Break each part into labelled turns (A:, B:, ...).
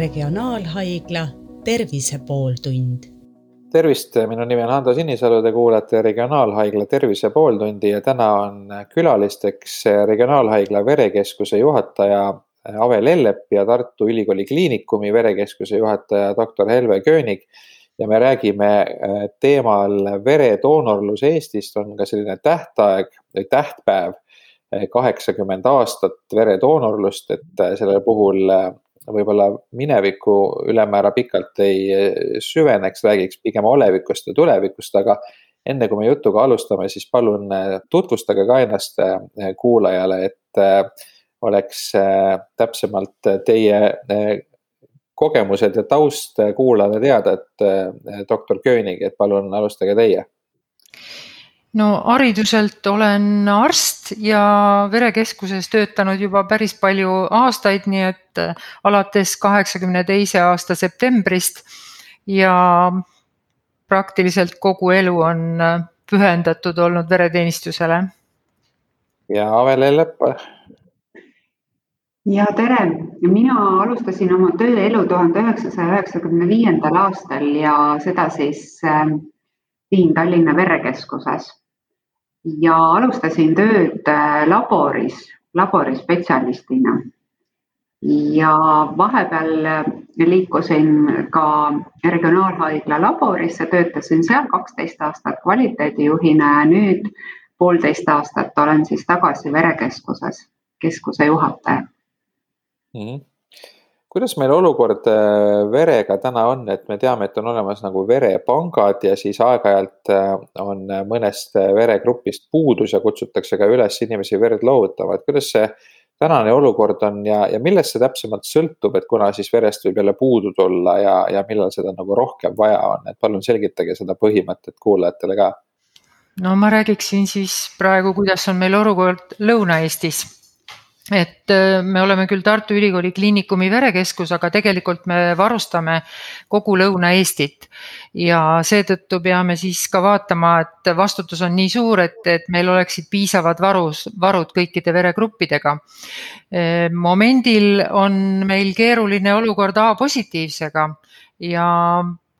A: Regionaalhaigla Tervise pooltund.
B: tervist, minu nimi on Hando Sinisalu, te kuulate Regionaalhaigla Tervise pooltundi ja täna on külalisteks Regionaalhaigla verekeskuse juhataja Ave Lellep ja Tartu Ülikooli Kliinikumi verekeskuse juhataja doktor Helve Köönig ja me räägime teemal veredoonorlus Eestist, on ka selline tähtaeg või tähtpäev, kaheksakümmend aastat veredoonorlust, et selle puhul võib-olla minevikku ülemäära pikalt ei süveneks, räägiks pigem olevikust ja tulevikust, aga enne kui me jutuga alustame, siis palun tutvustage ka ennast kuulajale, et oleks täpsemalt teie kogemused ja taust kuulajale teada, et doktor Köönig, et palun alustage teie
C: no hariduselt olen arst ja verekeskuses töötanud juba päris palju aastaid, nii et äh, alates kaheksakümne teise aasta septembrist ja praktiliselt kogu elu on äh, pühendatud olnud vereteenistusele.
B: ja Avele Lepp.
D: ja tere, mina alustasin oma tööelu tuhande üheksasaja üheksakümne viiendal aastal ja seda siis äh, siin Tallinna Verekeskuses ja alustasin tööd äh, laboris, laborispetsialistina. ja vahepeal äh, liikusin ka regionaalhaigla laborisse, töötasin seal kaksteist aastat kvaliteedijuhina ja nüüd poolteist aastat olen siis tagasi verekeskuses, keskuse juhataja
B: mm. -hmm kuidas meil olukord äh, verega täna on, et me teame, et on olemas nagu verepangad ja siis aeg-ajalt äh, on mõnest äh, veregrupist puudus ja kutsutakse ka üles inimesi verd loovutama, et kuidas see tänane olukord on ja, ja millest see täpsemalt sõltub, et kuna siis verest võib jälle puudu tulla ja, ja millal seda nagu rohkem vaja on, et palun selgitage seda põhimõtet kuulajatele ka.
C: no ma räägiksin siis praegu, kuidas on meil olukord Lõuna-Eestis et äh, me oleme küll Tartu Ülikooli Kliinikumi verekeskus, aga tegelikult me varustame kogu Lõuna-Eestit. ja seetõttu peame siis ka vaatama, et vastutus on nii suur, et, et meil oleksid piisavad varus, varud kõikide veregruppidega. Äh, momendil on meil keeruline olukord A-positiivsega ja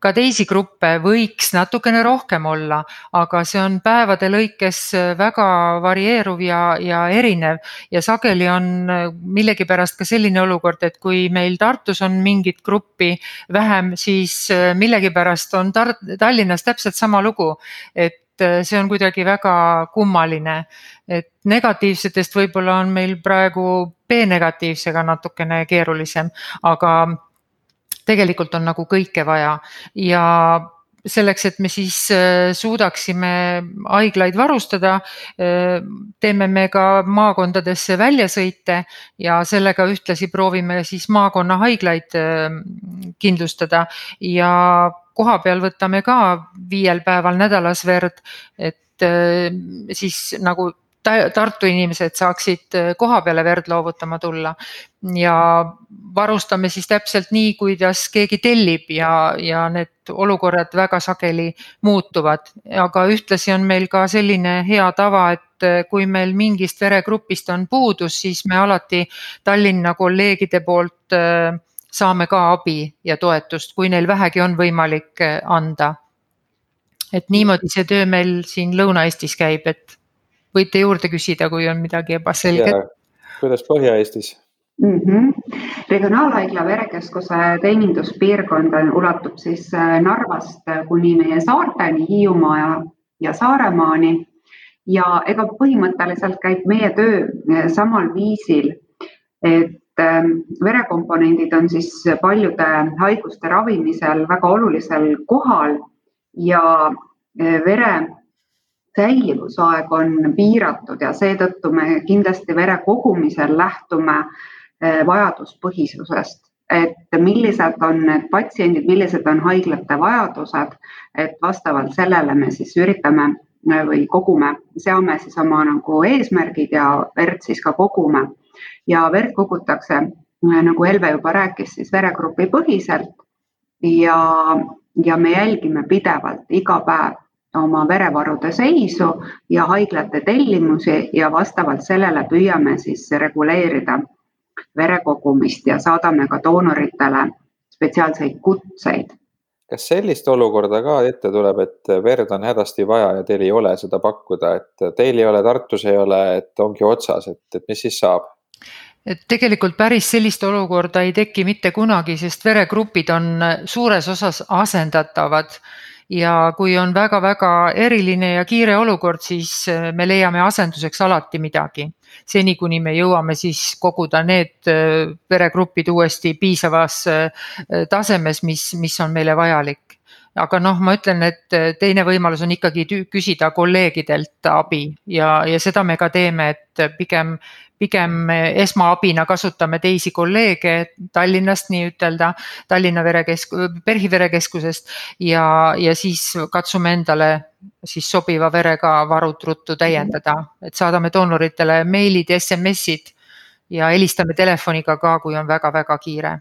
C: ka teisi gruppe võiks natukene rohkem olla, aga see on päevade lõikes väga varieeruv ja, ja erinev. Ja sageli on millegipärast ka selline olukord, et kui meil Tartus on mingit gruppi vähem, siis millegipärast on Tar-, Tallinnas täpselt sama lugu, et see on kuidagi väga kummaline, et negatiivsetest võib-olla on meil praegu B-negatiivsega natukene keerulisem, aga tegelikult on nagu kõike vaja. Ja selleks, et me siis äh, suudaksime haiglaid varustada, äh, teeme me ka maakondadesse väljasõite ja sellega ühtlasi proovime siis maakonnahaiglaid äh, kindlustada. Ja kohapeal võtame ka viiel päeval nädalas verd, et siis nagu Tartu inimesed saaksid äh, koha peale verd loovutama tulla. ja varustame siis täpselt nii, kuidas keegi tellib ja, ja need olukorrad väga sageli muutuvad, aga ühtlasi on meil ka selline hea tava, et äh, kui meil mingist veregrupist on puudus, siis me alati Tallinna kolleegide poolt äh, saame ka abi ja toetust, kui neil vähegi on võimalik anda. et niimoodi see töö meil siin Lõuna-Eestis käib, et võite juurde küsida, kui on midagi ebaselget.
B: kuidas Põhja-Eestis?
D: Mm -hmm. regionaalhaigla verekeskuse teeninduspiirkond ulatub siis äh, Narvast kuni meie saarteni, Hiiumaa ja, ja Saaremaani. ja ega põhimõtteliselt käib meie töö äh, samal viisil, et ähm, verekomponendid on siis paljude haiguste ravimisel väga olulisel kohal ja äh, vere säilivusaeg on piiratud ja seetõttu me kindlasti vere kogumisel lähtume eh, vajaduspõhisusest, et millised on need patsiendid, millised on haiglate vajadused, et vastavalt sellele me siis üritame eh, või kogume, seame siis oma nagu eesmärgid ja verd siis ka kogume. Ja verd kogutakse, eh, nagu Helve juba rääkis, siis veregrupi põhiselt. Ja, ja me jälgime pidevalt iga päev oma verevarude seisu ja haiglate tellimusi ja vastavalt sellele püüame siis reguleerida vere kogumist ja saadame ka doonoritele spetsiaalseid kutseid.
B: kas sellist olukorda ka ette tuleb, et verd on hädasti vaja ja teil ei ole seda pakkuda, et teil ei ole, Tartus ei ole, et ongi otsas, et, et mis siis saab?
C: et tegelikult päris sellist olukorda ei teki mitte kunagi, sest veregrupid on suures osas asendatavad ja kui on väga-väga eriline ja kiire olukord, siis äh, me leiame asenduseks alati midagi. seni, kuni me jõuame siis koguda need äh, veregrupid uuesti piisavas äh, tasemes, mis, mis on meile vajalik aga noh, ma ütlen, et teine võimalus on ikkagi küsida kolleegidelt abi ja, ja seda me ka teeme, et pigem, pigem esmaabina kasutame teisi kolleege Tallinnast nii-ütelda, Tallinna verekesk-, PERH-i verekeskusest ja, ja siis katsume endale siis sobiva verega varud ruttu täiendada, et saadame doonoritele meilid, SMS-id ja helistame telefoniga ka, kui on väga-väga kiire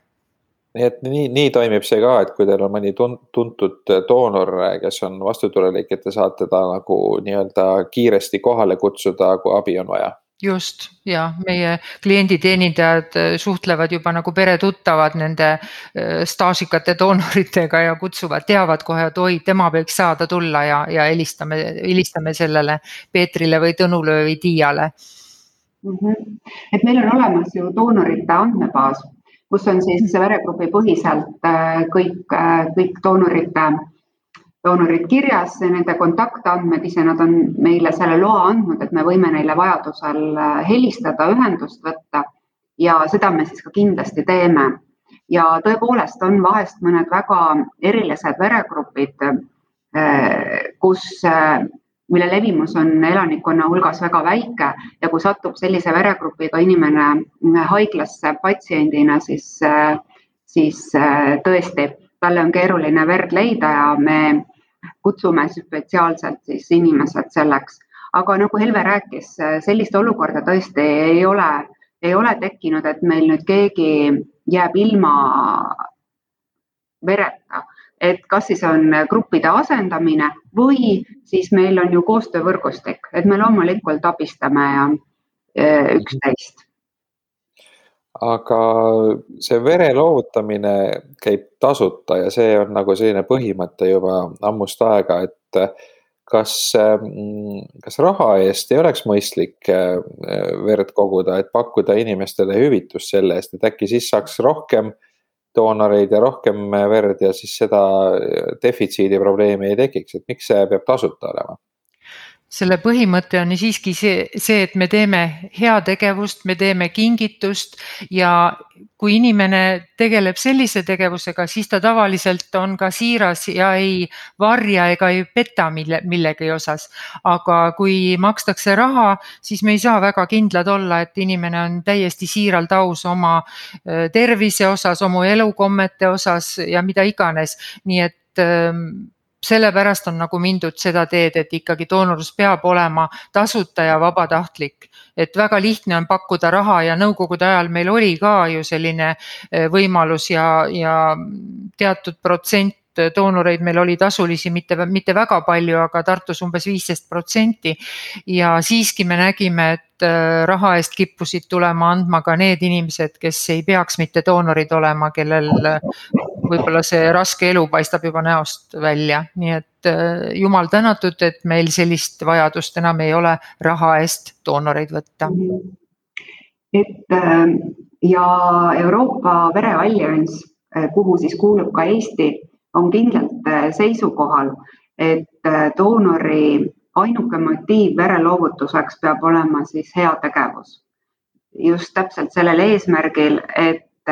B: nii et nii, nii toimib see ka, et kui teil on mõni tuntud doonor, kes on vastutulelik, et te saate ta nagu nii-öelda kiiresti kohale kutsuda, kui abi on vaja
C: just ja meie klienditeenindajad äh, suhtlevad juba nagu peretuttavad nende äh, staažikate doonoritega ja kutsuvad, teavad kohe, et oi, tema võiks saada tulla ja, ja helistame, helistame sellele Peetrile või Tõnule või Tiiale
D: mm. -hmm. et meil on olemas ju doonorite andmebaas, kus on siis veregrupi põhiselt äh, kõik, kõik doonorite doonorid kirjas, nende kontaktandmed ise, nad on meile selle loa andnud, et me võime neile vajadusel äh, helistada, ühendust võtta ja seda me siis ka kindlasti teeme. ja tõepoolest on vahest mõned väga erilised veregrupid, äh, kus, äh, mille levimus on elanikkonna hulgas väga väike ja kui satub sellise veregrupiga inimene haiglasse patsiendina, siis, siis tõesti talle on keeruline verd leida ja me kutsume spetsiaalselt siis inimesed selleks. aga nagu Helve rääkis, sellist olukorda tõesti ei ole, ei ole tekkinud, et meil nüüd keegi jääb ilma vereta, et kas siis on gruppide asendamine või siis meil on ju koostöövõrgustik, et me loomulikult abistame ja üksteist.
B: Aga see vere loovutamine käib tasuta ja see on nagu selline põhimõte juba ammust aega, et kas, kas raha eest ei oleks mõistlik äh, verd koguda, et pakkuda inimestele hüvitust selle eest, et äkki siis saaks rohkem doonoreid ja rohkem verd ja siis seda defitsiidi probleemi ei tekiks, et miks see peab tasuta olema?
C: Selle põhimõte on siiski see, see, et me teeme heategevust, me teeme kingitust ja kui inimene tegeleb sellise tegevusega, siis ta tavaliselt on ka siiras ja ei varja ega ei peta mille, millegi osas. aga kui makstakse raha, siis me ei saa väga kindlad olla, et inimene on täiesti siiralt aus oma tervise osas, oma elukommete osas ja mida iganes, nii et sellepärast on nagu mindud seda teed, et ikkagi doonorlus peab olema tasuta ja vabatahtlik. et väga lihtne on pakkuda raha ja nõukogude ajal meil oli ka ju selline eh, võimalus ja, ja teatud protsent doonoreid meil oli tasulisi mitte, mitte väga palju, aga Tartus umbes viisteist protsenti. ja siiski me nägime, et eh, raha eest kippusid tulema andma ka need inimesed, kes ei peaks mitte doonorid olema, kellel võib-olla see raske elu paistab juba näost välja, nii et äh, jumal tänatud, et meil sellist vajadust enam ei ole raha eest doonoreid võtta.
D: et ähm, ja Euroopa Vereallianss, äh, kuhu siis kuulub ka Eesti, on kindlalt äh, seisukohal, et doonori ainuke motiiv vereloovutuseks peab olema siis heategevus. just täpselt sellel eesmärgil, et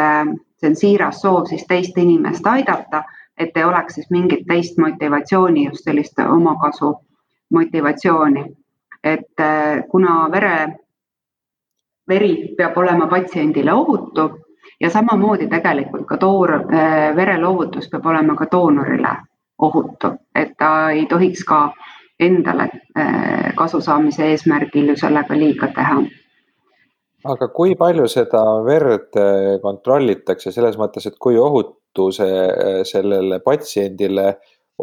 D: see on siiras soov siis teist inimest aidata, et ei oleks siis mingit teist motivatsiooni, just sellist omakasu motivatsiooni. et äh, kuna vere, veri peab olema patsiendile ohutu ja samamoodi tegelikult ka toor, äh, vereloovutus peab olema ka doonorile ohutu, et ta ei tohiks ka endale äh, kasu saamise eesmärgil ju sellega liiga teha
B: aga kui palju seda verd äh, kontrollitakse selles mõttes, et kui ohutu see äh, sellele patsiendile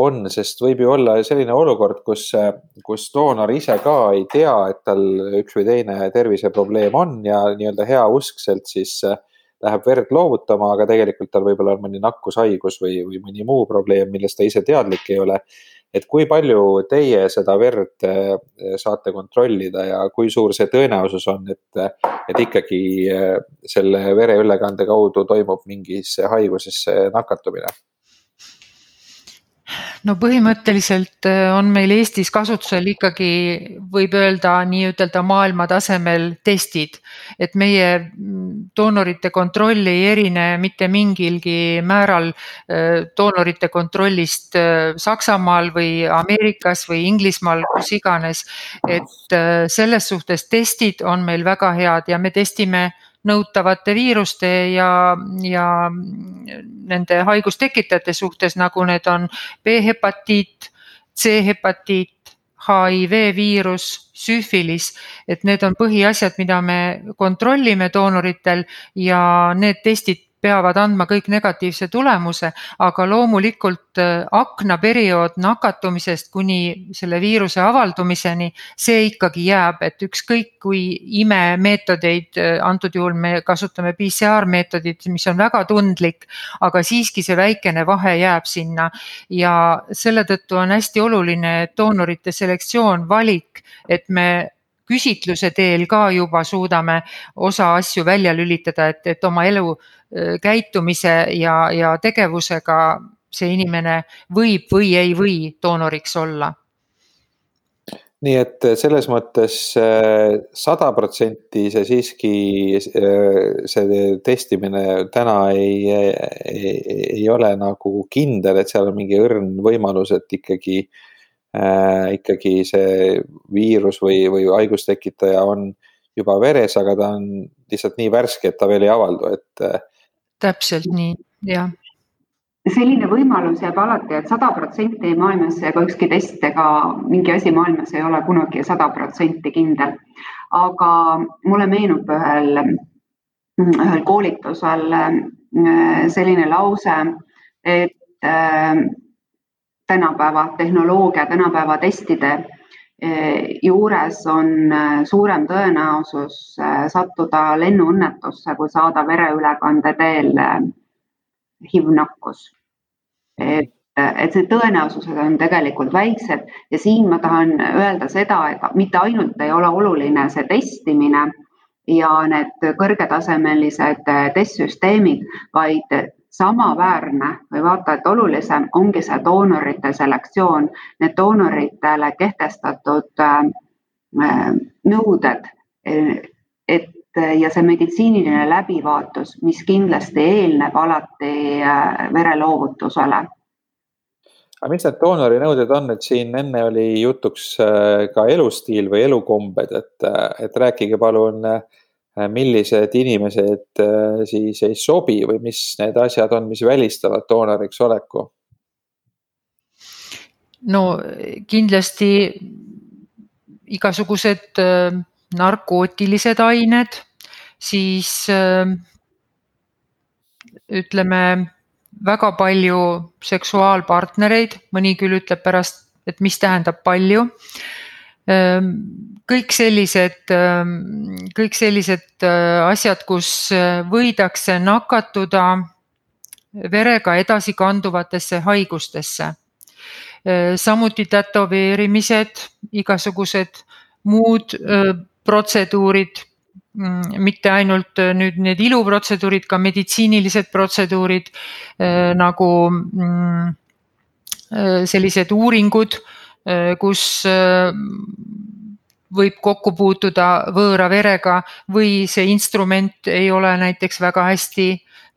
B: on, sest võib ju olla selline olukord, kus, äh, kus doonor ise ka ei tea, et tal üks või teine terviseprobleem on ja nii-öelda heauskselt siis läheb verd loovutama, aga tegelikult tal võib-olla on mõni nakkushaigus või, või mõni muu probleem, millest ta ise teadlik ei ole. Et kui palju teie seda verd äh, saate kontrollida ja kui suur see tõenäosus on, et, et ikkagi äh, selle vereülekande kaudu toimub mingisse haigusesse nakatumine?
C: No põhimõtteliselt äh, on meil Eestis kasutusel ikkagi võib öelda nii-ütelda maailma tasemel testid, et meie mm, doonorite kontroll ei erine mitte mingilgi määral äh, doonorite kontrollist äh, Saksamaal või Ameerikas või Inglismaal, kus iganes. et selles suhtes testid on meil väga head ja me testime nõutavate viiruste ja, ja nende haigustekitajate suhtes, nagu need on B-hepatiit, C-hepatiit, HIV viirus, süfilis, et need on põhiasjad, mida me kontrollime doonoritel ja need testid peavad andma kõik negatiivse tulemuse, aga loomulikult äh, aknaperiood nakatumisest kuni selle viiruse avaldumiseni, see ikkagi jääb, et ükskõik kui imemeetodeid, äh, antud juhul me kasutame PCR meetodit, mis on väga tundlik, aga siiski see väikene vahe jääb sinna. Ja selle tõttu on hästi oluline doonorite selektsioon, valik, et me küsitluse teel ka juba suudame osa asju välja lülitada, et, et oma elu käitumise ja, ja tegevusega see inimene võib või ei või doonoriks olla.
B: Nii et selles mõttes sada protsenti see siiski, see testimine täna ei, ei, ei ole nagu kindel, et seal on mingi õrn võimalus, et ikkagi äh,, ikkagi see viirus või, või haigustekitaja on juba veres, aga ta on lihtsalt nii värske, et ta veel ei avaldu, et
C: täpselt nii, jah
D: selline võimalus jääb alati et, et sada protsenti maailmas ega ükski test ega mingi asi maailmas ei ole kunagi sada protsenti kindel. aga mulle meenub ühel, ühel koolitusel äh, selline lause, et äh, tänapäeva tehnoloogia, tänapäeva testide Eh, juures on eh, suurem tõenäosus eh, sattuda lennuõnnetusse, kui saada vereülekande teel HIV-nakkus. et, et see tõenäosused on tegelikult väiksed ja siin ma tahan öelda seda, et mitte ainult ei ole oluline see testimine ja need kõrgetasemelised testsüsteemid, vaid samaväärne või vaata et olulisem ongi see doonorite selektsioon, need doonoritele kehtestatud äh, äh, nõuded, et ja see meditsiiniline läbivaatus, mis kindlasti eelneb alati äh, vereloovutusele.
B: Aga mis need doonori nõuded on, et siin enne oli jutuks ka elustiil või elukombed, et, et rääkige palun äh, Äh, millised inimesed äh, siis ei sobi või mis need asjad on, mis välistavad doonoriks oleku?
C: no kindlasti igasugused äh, narkootilised ained, siis ütleme väga palju seksuaalpartnereid, mõni küll ütleb pärast, et mis tähendab palju kõik sellised, ehm, kõik sellised äh, asjad, kus äh, võidakse nakatuda verega edasikanduvatesse haigustesse. Ehm, samuti tätoveerimised, igasugused muud protseduurid, mm, mitte ainult äh, nüüd need iluprotseduurid, ka meditsiinilised protseduurid nagu mm, sellised uuringud Äh, kus äh, võib kokku puutuda võõra verega või see instrument ei ole näiteks väga hästi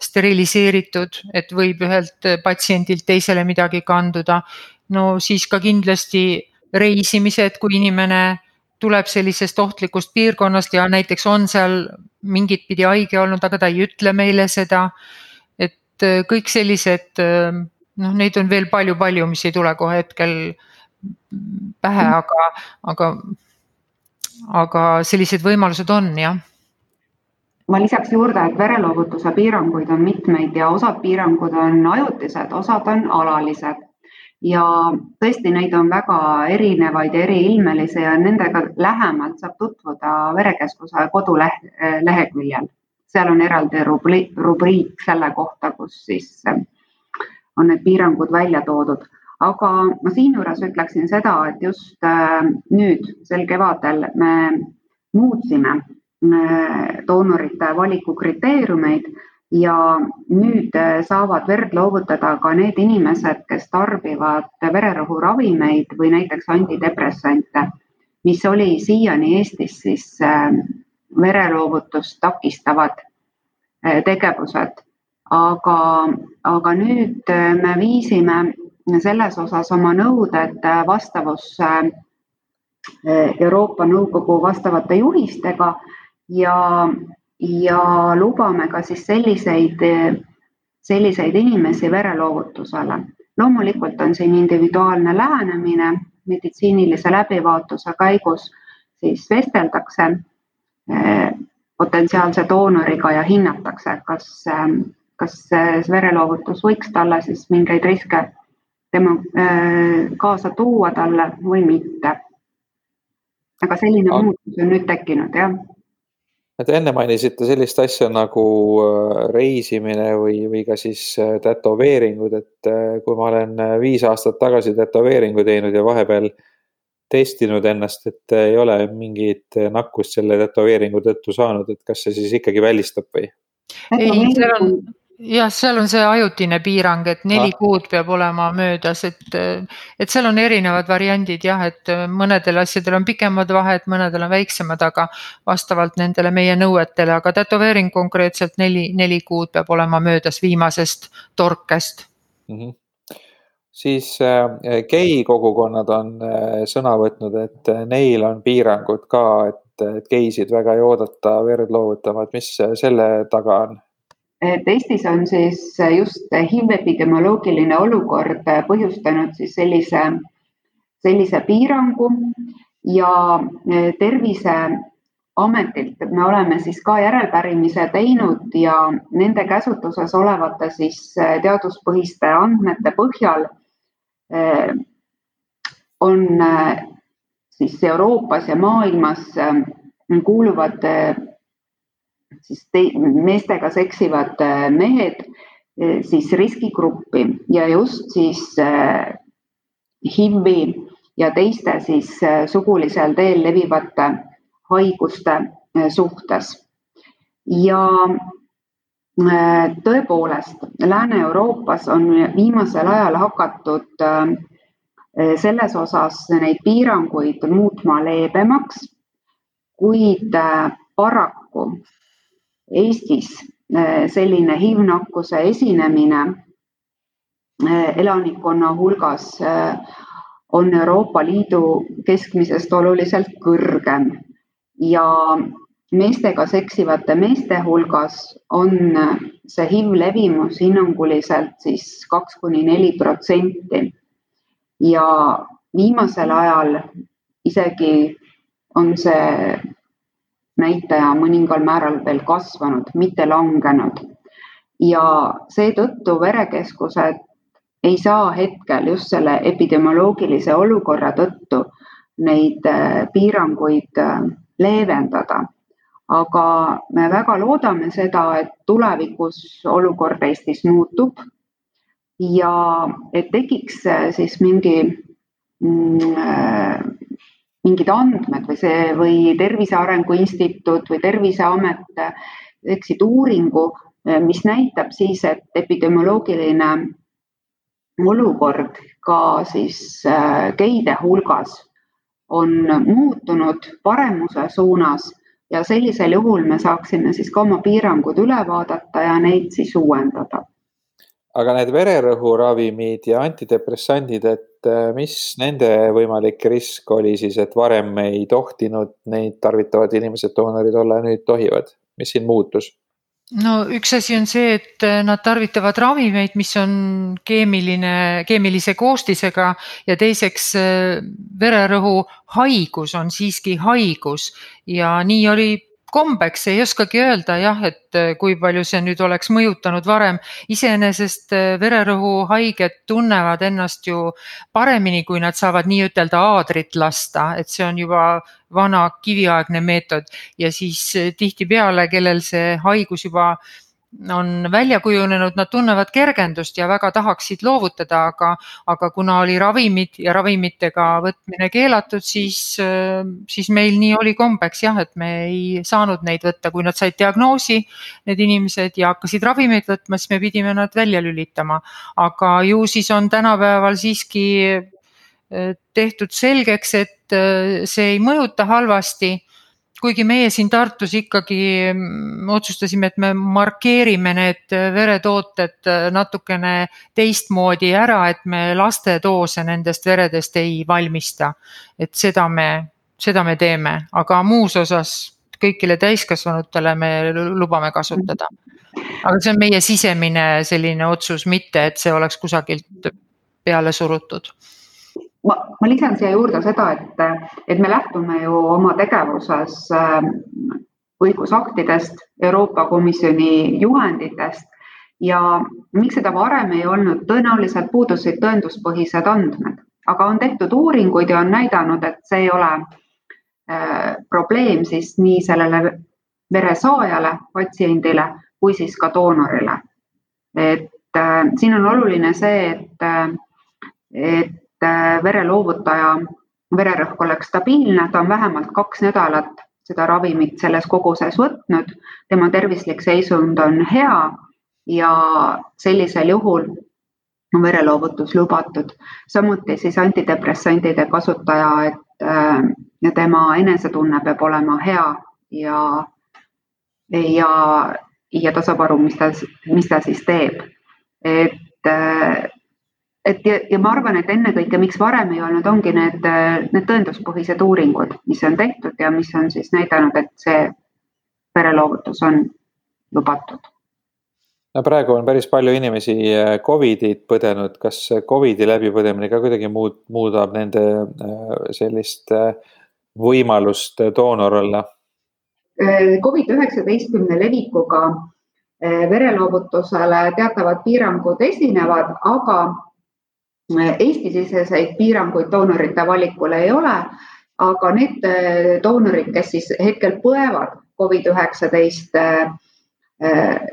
C: steriliseeritud, et võib ühelt patsiendilt teisele midagi kanduda. no siis ka kindlasti reisimised, kui inimene tuleb sellisest ohtlikust piirkonnast ja näiteks on seal mingit pidi haige olnud, aga ta ei ütle meile seda. et äh, kõik sellised noh, neid on veel palju-palju, mis ei tule kohe hetkel pähe, aga, aga, aga sellised võimalused on jah.
D: Ma lisaks juurde, et vereloovutuse piiranguid on mitmeid ja osad piirangud on ajutised, osad on alalised. Ja tõesti, neid on väga erinevaid ja eriilmelisi ja nendega lähemalt saab tutvuda Verekeskuse koduleheküljel seal on eraldi rubriik selle kohta, kus siis on need piirangud välja toodud aga ma siinjuures ütleksin seda, et just nüüd sel kevadel me muutsime doonorite valiku kriteeriumeid ja nüüd saavad verd loovutada ka need inimesed, kes tarbivad vererõhuravimeid või näiteks antidepressante, mis oli siiani Eestis siis vereloovutust takistavad tegevused. aga, aga nüüd me viisime selles osas oma nõuded vastavusse Euroopa Nõukogu vastavate juhistega ja, ja lubame ka siis selliseid, selliseid inimesi vereloovutusele. loomulikult on siin individuaalne lähenemine, meditsiinilise läbivaatuse käigus siis vesteldakse potentsiaalse doonoriga ja hinnatakse, kas, kas vereloovutus võiks talle siis mingeid riske tema eh, kaasa tuua talle või mitte. aga selline aga... muutus on nüüd tekkinud, jah
B: Te enne mainisite sellist asja nagu äh, reisimine või, või ka siis äh, tätoveeringud, et äh, kui ma olen viis aastat tagasi tätoveeringu teinud ja vahepeal testinud ennast, et ei ole mingit nakkust selle tätoveeringu tõttu saanud, et kas see siis ikkagi välistab või?
C: ei, seal on jah, seal on see ajutine piirang, et neli ah. kuud peab olema möödas, et, et seal on erinevad variandid jah, et mõnedel asjadel on pikemad vahed, mõnedel on väiksemad, aga vastavalt nendele meie nõuetele, aga tätoveering konkreetselt neli, neli kuud peab olema möödas viimasest torkest mm. -hmm
B: siis äh, gei kogukonnad on äh, sõna võtnud, et äh, neil on piirangud ka, et, et geisid väga ei oodata verd loovutama, et mis selle taga on?
D: Et Eestis on siis just HIV epidemioloogiline olukord põhjustanud siis sellise, sellise piirangu ja e, Terviseametilt me oleme siis ka järelpärimise teinud ja nende käsutuses olevate siis e, teaduspõhiste andmete põhjal e, on siis Euroopas ja maailmas kuuluvad siis meestega seksivad äh, mehed äh, siis riskigruppi ja just siis äh, HIV-i ja teiste siis sugulisel teel levivate haiguste suhtes. ja tõepoolest, Lääne-Euroopas on viimasel ajal hakatud selles osas neid piiranguid muutma leebemaks, kuid paraku Eestis äh, selline HIV-nakkuse esinemine äh, elanikkonna hulgas äh, on Euroopa Liidu keskmisest oluliselt kõrgem ja meestega seksivate meeste hulgas on see HIV levimus hinnanguliselt siis kaks kuni neli protsenti. ja viimasel ajal isegi on see näitaja mõningal määral veel kasvanud, mitte langenud. ja seetõttu verekeskused ei saa hetkel just selle epidemioloogilise olukorra tõttu neid äh, piiranguid äh, leevendada. aga me väga loodame seda, et tulevikus olukord Eestis muutub ja et tekiks äh, siis mingi mm, mingid andmed või see või Tervise Arengu Instituut või Terviseamet teeksid uuringu, mis näitab siis, et epidemioloogiline olukord ka siis äh, geide hulgas on muutunud paremuse suunas ja sellisel juhul me saaksime siis ka oma piirangud üle vaadata ja neid siis uuendada
B: aga need vererõhuravimid ja antidepressandid, et äh, mis nende võimalik risk oli siis, et varem ei tohtinud neid tarvitavad inimesed doonorid olla ja nüüd tohivad, mis siin muutus?
C: no üks asi on see, et äh, nad tarvitavad ravimeid, mis on keemiline, keemilise koostisega. Ja teiseks äh, vererõhu haigus on siiski haigus. Ja nii oli kombeks ei oskagi öelda jah, et äh, kui palju see nüüd oleks mõjutanud varem. iseenesest äh, vererõhuhaiged tunnevad ennast ju paremini, kui nad saavad nii-ütelda aadrit lasta, et see on juba vana kiviaegne meetod ja siis äh, tihtipeale, kellel see haigus juba on välja kujunenud, nad tunnevad kergendust ja väga tahaksid loovutada, aga, aga kuna oli ravimid ja ravimitega võtmine keelatud, siis, siis meil nii oli kombeks jah, et me ei saanud neid võtta, kui nad said diagnoosi, need inimesed ja hakkasid ravimeid võtma, siis me pidime nad välja lülitama. aga ju siis on tänapäeval siiski eh, tehtud selgeks, et eh, see ei mõjuta halvasti kuigi meie siin Tartus ikkagi mm, otsustasime, et me markeerime need veretooted natukene teistmoodi ära, et me lastedoose nendest veredest ei valmista. et seda me, seda me teeme, aga muus osas kõigile täiskasvanutele me lubame kasutada. aga see on meie sisemine selline otsus, mitte et see oleks kusagilt peale surutud
D: ma, ma lisan siia juurde seda, et, et me lähtume ju oma tegevuses äh, õigusaktidest, Euroopa Komisjoni juhenditest. Ja miks seda varem ei olnud, tõenäoliselt puudusid tõenduspõhised andmed, aga on tehtud uuringuid ja on näidanud, et see ei ole äh, probleem siis nii sellele veresaajale, patsiendile kui siis ka doonorile. et äh, siin on oluline see, et, äh, et vereloovutaja vererõhk oleks stabiilne, ta on vähemalt kaks nädalat seda ravimit selles koguses võtnud, tema tervislik seisund on hea ja sellisel juhul on vereloovutus lubatud. samuti siis antidepressantide kasutaja, et äh, ja tema enesetunne peab olema hea ja, ja, ja ta saab aru, mis ta, mis ta siis teeb. et äh, et ja, ja ma arvan, et ennekõike, miks varem ei olnud, ongi need, need tõenduspõhised uuringud, mis on tehtud ja mis on siis näidanud, et see vereloovutus on lubatud.
B: no praegu on päris palju inimesi äh, Covidit põdenud, kas Covidi läbipõdemine ka kuidagi muud, muudab nende äh, sellist äh, võimalust doonor olla?
D: Covid üheksateistkümne levikuga vereloovutusele teatavad piirangud esinevad, aga Eesti-siseseid piiranguid doonorite valikul ei ole, aga need äh, doonorid, kes siis hetkel põevad Covid-19 äh,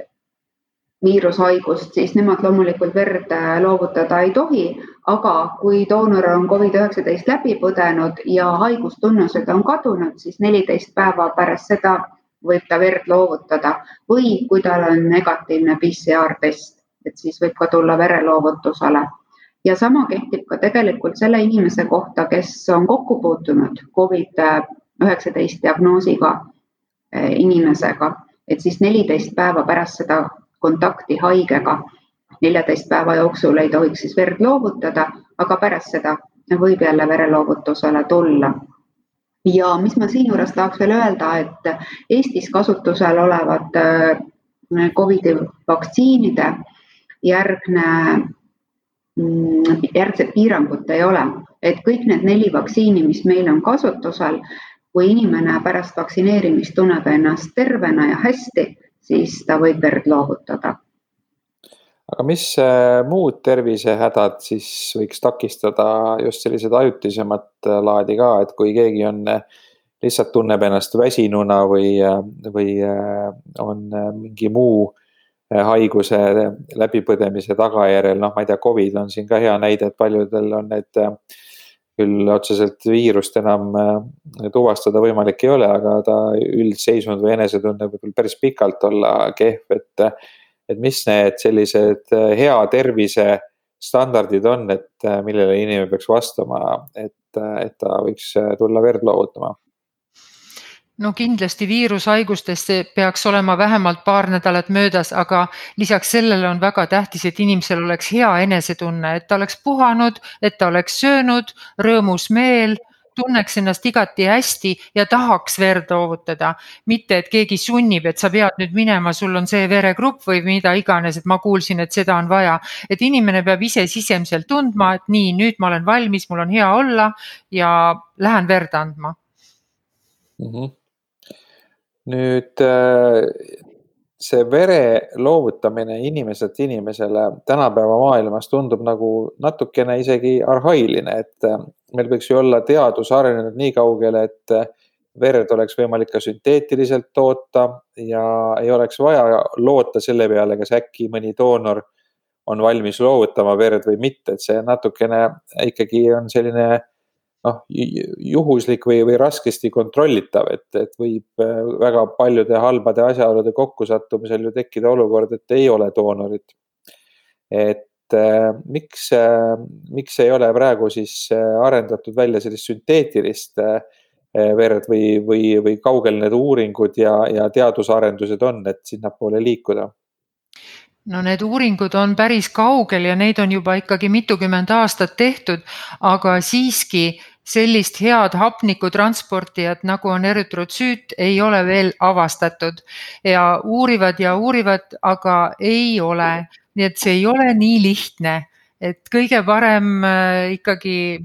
D: viirushaigust, siis nemad loomulikult verd äh, loovutada ei tohi, aga kui doonor on Covid-19 läbi põdenud ja haigustunnused on kadunud, siis neliteist päeva pärast seda võib ta verd loovutada. Või kui tal on negatiivne PCR test, et siis võib ka tulla vereloovutusele ja sama kehtib ka tegelikult selle inimese kohta, kes on kokku puutunud Covid-19 diagnoosiga eh, inimesega, et siis neliteist päeva pärast seda kontakti haigega, neljateist päeva jooksul ei tohiks siis verd loovutada, aga pärast seda võib jälle vereloovutusele tulla. ja mis ma siinjuures tahaks veel öelda, et Eestis kasutusel olevad eh, Covidi vaktsiinide järgne järgset piirangut ei ole, et kõik need neli vaktsiini, mis meil on kasutusel, kui inimene pärast vaktsineerimist tunneb ennast tervena ja hästi, siis ta võib verd loovutada.
B: aga mis äh, muud tervisehädad siis võiks takistada just sellised ajutisemat äh, laadi ka, et kui keegi on äh, lihtsalt tunneb ennast väsinuna või, või on mingi muu haiguse läbipõdemise tagajärjel, noh, ma ei tea, Covid on siin ka hea näide, et paljudel on need eh, küll otseselt viirust enam eh, tuvastada võimalik ei ole, aga ta üldseisund või enesetunne võib küll päris pikalt olla kehv, et, et mis need sellised hea tervise standardid on, et millele inimene peaks vastama, et, et ta võiks tulla verd loovutama
C: no kindlasti viirushaigustest peaks olema vähemalt paar nädalat möödas, aga lisaks sellele on väga tähtis, et inimesel oleks hea enesetunne, et ta oleks puhanud, et ta oleks söönud, rõõmus meel, tunneks ennast igati hästi ja tahaks verd loovutada. mitte, et keegi sunnib, et sa pead nüüd minema, sul on see veregrupp või mida iganes, et ma kuulsin, et seda on vaja. et inimene peab ise sisemiselt tundma, et nii, nüüd ma olen valmis, mul on hea olla ja lähen verd andma
B: mm. Nüüd see vere loovutamine inimeselt inimesele tänapäeva maailmas tundub nagu natukene isegi arhailine, et meil võiks ju olla teadus arenenud nii kaugele, et verd oleks võimalik ka sünteetiliselt toota ja ei oleks vaja loota selle peale, kas äkki mõni doonor on valmis loovutama verd või mitte, et see natukene ikkagi on selline noh, juhuslik või, või raskesti kontrollitav, et, et võib äh, väga paljude halbade asjaolude kokkusattumisel ju tekkida olukord, et ei ole doonorit. et äh, miks äh,, miks ei ole praegu siis arendatud välja sellist sünteetilist verd või, või, või kaugel need uuringud ja, ja teadusarendused on, et sinnapoole liikuda?
C: no need uuringud on päris kaugel ja neid on juba ikkagi mitukümmend aastat tehtud, aga siiski sellist head hapnikutransportijat, nagu on erütrotsüüt, ei ole veel avastatud. Ja uurivad ja uurivad, aga ei ole. nii et see ei ole nii lihtne, et kõige parem äh, ikkagi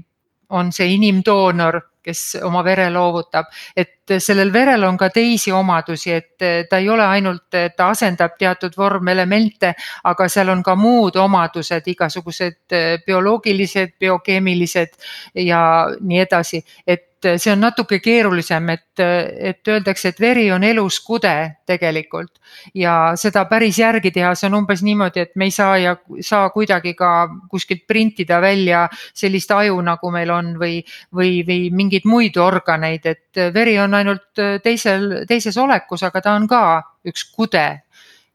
C: on see inimdoonor kes oma vere loovutab, et sellel verel on ka teisi omadusi, et ta ei ole ainult, ta asendab teatud vormelemente, aga seal on ka muud omadused, igasugused bioloogilised, biokeemilised ja nii edasi, et et see on natuke keerulisem, et, et öeldakse, et veri on elus kude tegelikult. Ja seda päris järgi teha, see on umbes niimoodi, et me ei saa ja saa kuidagi ka kuskilt printida välja sellist aju, nagu meil on või, või, või mingeid muid organeid, et veri on ainult teisel, teises olekus, aga ta on ka üks kude.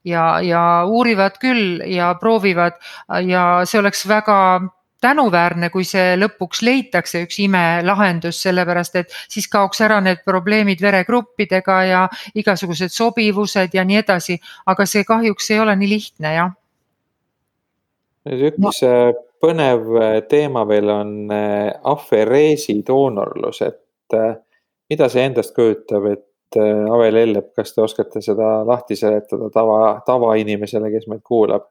C: Ja, ja uurivad küll ja proovivad ja see oleks väga tänuväärne, kui see lõpuks leitakse üks imelahendus, sellepärast et siis kaoks ära need probleemid veregruppidega ja igasugused sobivused ja nii edasi, aga see kahjuks ei ole nii lihtne, jah.
B: nüüd üks no. Äh, põnev äh, teema veel on äh, afereesi doonorlus, et mida see endast kujutab, et Ave Lellep, kas te oskate seda lahti seletada tava, tavainimesele, kes meid kuulab?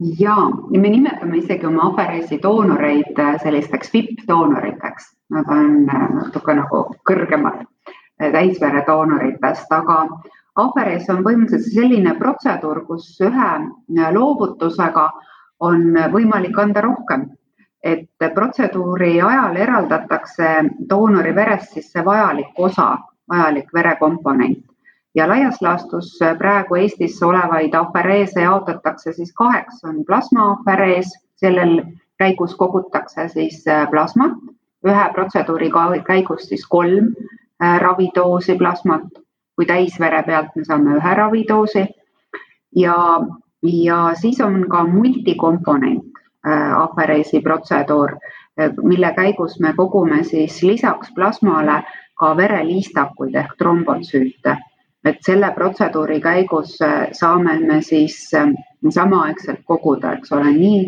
D: Ja, ja me nimetame isegi oma afereesi doonoreid äh, sellisteks vipp-doonoriteks, nad on äh, natuke nagu kõrgemad äh, täisveredoonoritest, aga aferees on põhimõtteliselt selline protseduur, kus ühe loovutusega on võimalik anda rohkem. et protseduuri ajal eraldatakse doonori verest siis see vajalik osa, vajalik verekomponent ja laias laastus äh, praegu Eestis olevaid afereese jaotatakse siis kaheks, on plasmaaferees, sellel käigus kogutakse siis äh, plasmat, ühe protseduuri käigus siis kolm äh, ravidoosi plasmat, kui täisvere pealt me saame ühe ravidoosi. Ja, ja siis on ka multikomponent afereesi protseduur, mille käigus me kogume siis lisaks plasmale ka vereliistakuid ehk trombotsüüte et selle protseduuri käigus äh, saame me siis äh, samaaegselt koguda, eks ole, nii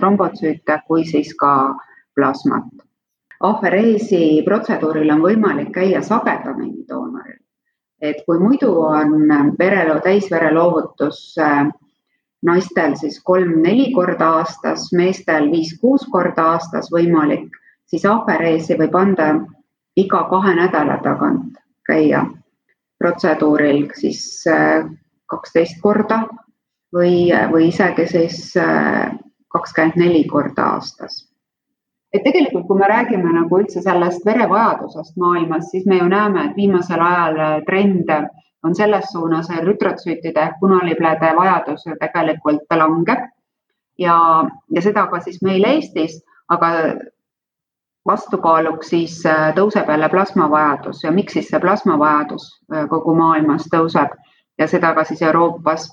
D: trombotsüüte kui siis ka plasmat. afereesi protseduuril on võimalik käia sagedamini doonoril. et kui muidu on vereloo, täisvereloovutus äh, naistel siis kolm-neli korda aastas, meestel viis-kuus korda aastas võimalik, siis afereesi võib anda iga kahe nädala tagant käia protseduuril siis äh, kaksteist korda või, või isegi siis äh, kakskümmend neli korda aastas. et tegelikult, kui me räägime nagu üldse sellest verevajadusest maailmas, siis me ju näeme, et viimasel ajal äh, trend on selles suunas, et rütrotsüütide ehk punaliblede vajadus ju tegelikult langeb ja, ja seda ka siis meil Eestis, aga vastukaaluks siis äh, tõuseb jälle plasmavajadus. Ja miks siis see plasmavajadus äh, kogu maailmas tõuseb? Ja seda ka siis Euroopas.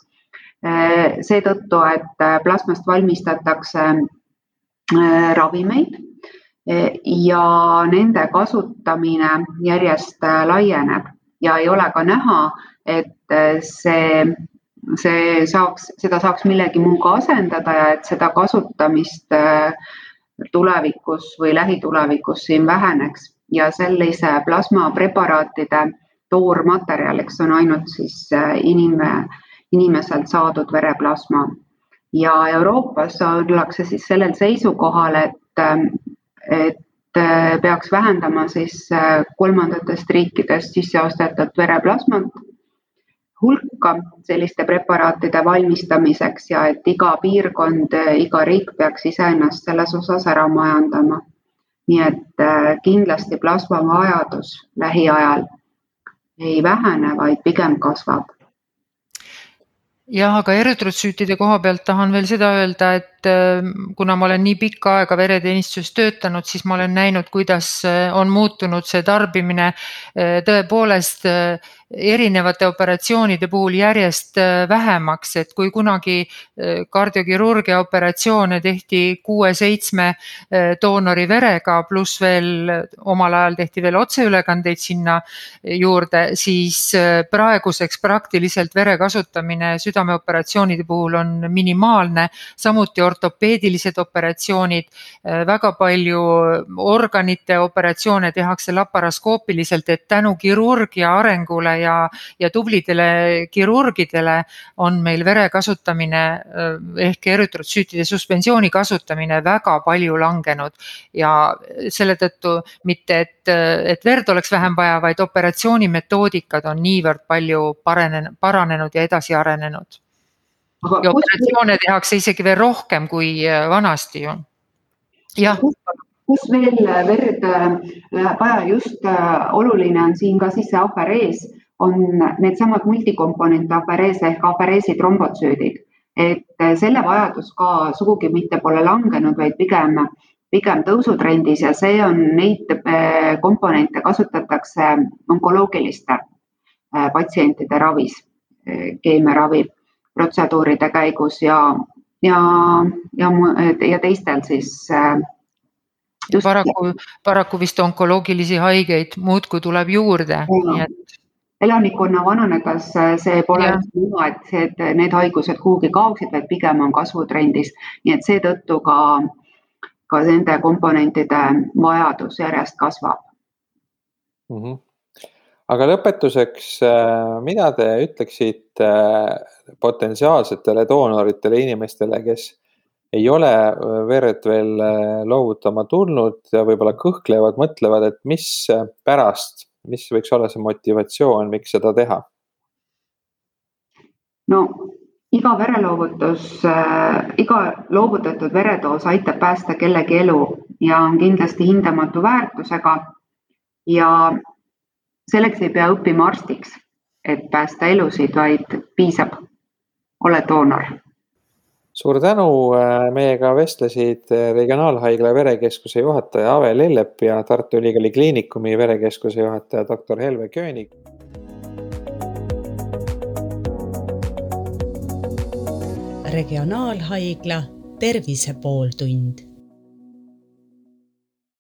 D: Äh, seetõttu, et plasmast valmistatakse ravimeid ja nende kasutamine järjest laieneb. Ja ei ole ka näha, et see, see saaks, seda saaks millegi muuga asendada ja et seda kasutamist äh, tulevikus või lähitulevikus siin väheneks ja sellise plasmapreparaatide toormaterjaliks on ainult siis äh, inim-, inimeselt saadud vereplasma. ja Euroopas ollakse siis sellel seisukohal, et, ähm, et peaks vähendama siis kolmandatest riikidest sisse ostetud vereplasmat hulka selliste preparaatide valmistamiseks ja et iga piirkond, iga riik peaks iseennast selles osas ära majandama. nii et kindlasti plasma vajadus lähiajal ei vähene, vaid pigem kasvab
C: jah, aga eritrütsüütide koha pealt tahan veel seda öelda, et äh, kuna ma olen nii pikka aega vereteenistuses töötanud, siis ma olen näinud, kuidas äh, on muutunud see tarbimine äh, tõepoolest erinevate operatsioonide puhul järjest vähemaks, et kui kunagi kardiokirurgia operatsioone tehti kuue-seitsme doonori verega, pluss veel omal ajal tehti veel otseülekandeid sinna juurde, siis praeguseks praktiliselt vere kasutamine südame südameoperatsioonide puhul on minimaalne, samuti ortopeedilised operatsioonid, väga palju organite operatsioone tehakse laparaskoopiliselt, et tänu kirurgia arengule ja, ja tublidele kirurgidele on meil vere kasutamine ehk erütrotsüütide suspensiooni kasutamine väga palju langenud. Ja selle tõttu mitte, et, et verd oleks vähem vaja, vaid operatsioonimetoodikad on niivõrd palju paranenud, paranenud ja edasi arenenud ja operatsioone kus... tehakse isegi veel rohkem kui äh, vanasti ju. jah.
D: kus veel verd läheb vaja, just äh, oluline on siin ka siis see aferees, on needsamad multikomponent aferees ehk afereesi trombotsüüdid, et äh, selle vajadus ka sugugi mitte pole langenud, vaid pigem pigem tõusutrendis ja see on, neid komponente kasutatakse onkoloogiliste patsientide ravis, keemiaravil protseduuride käigus ja, ja, ja, ja teistel siis äh,
C: just.... paraku, paraku vist onkoloogilisi haigeid muudkui tuleb juurde, nii et
D: elanikkonna vananedes äh, see pole niimoodi, et see, et need haigused kuhugi kaoksid, vaid pigem on kasvutrendis, nii et seetõttu ka, ka nende komponentide vajadus järjest kasvab.
B: Mm. -hmm aga lõpetuseks, äh, mida te ütleksite äh, potentsiaalsetele doonoritele, inimestele, kes ei ole äh, verd veel loovutama tulnud ja võib-olla kõhklevad, mõtlevad, et mis pärast, mis võiks olla see motivatsioon, miks seda teha?
D: no iga vereloovutus äh,, iga loovutatud veredoos aitab päästa kellegi elu ja on kindlasti hindamatu väärtusega. ja selleks ei pea õppima arstiks, et päästa elusid, vaid piisab, ole doonor.
B: suur tänu, äh, meiega vestlesid äh, Regionaalhaigla verekeskuse juhataja Ave Lellep ja Tartu Ülikooli Kliinikumi verekeskuse juhataja doktor Helve Köönig.
A: regionaalhaigla Tervise pooltund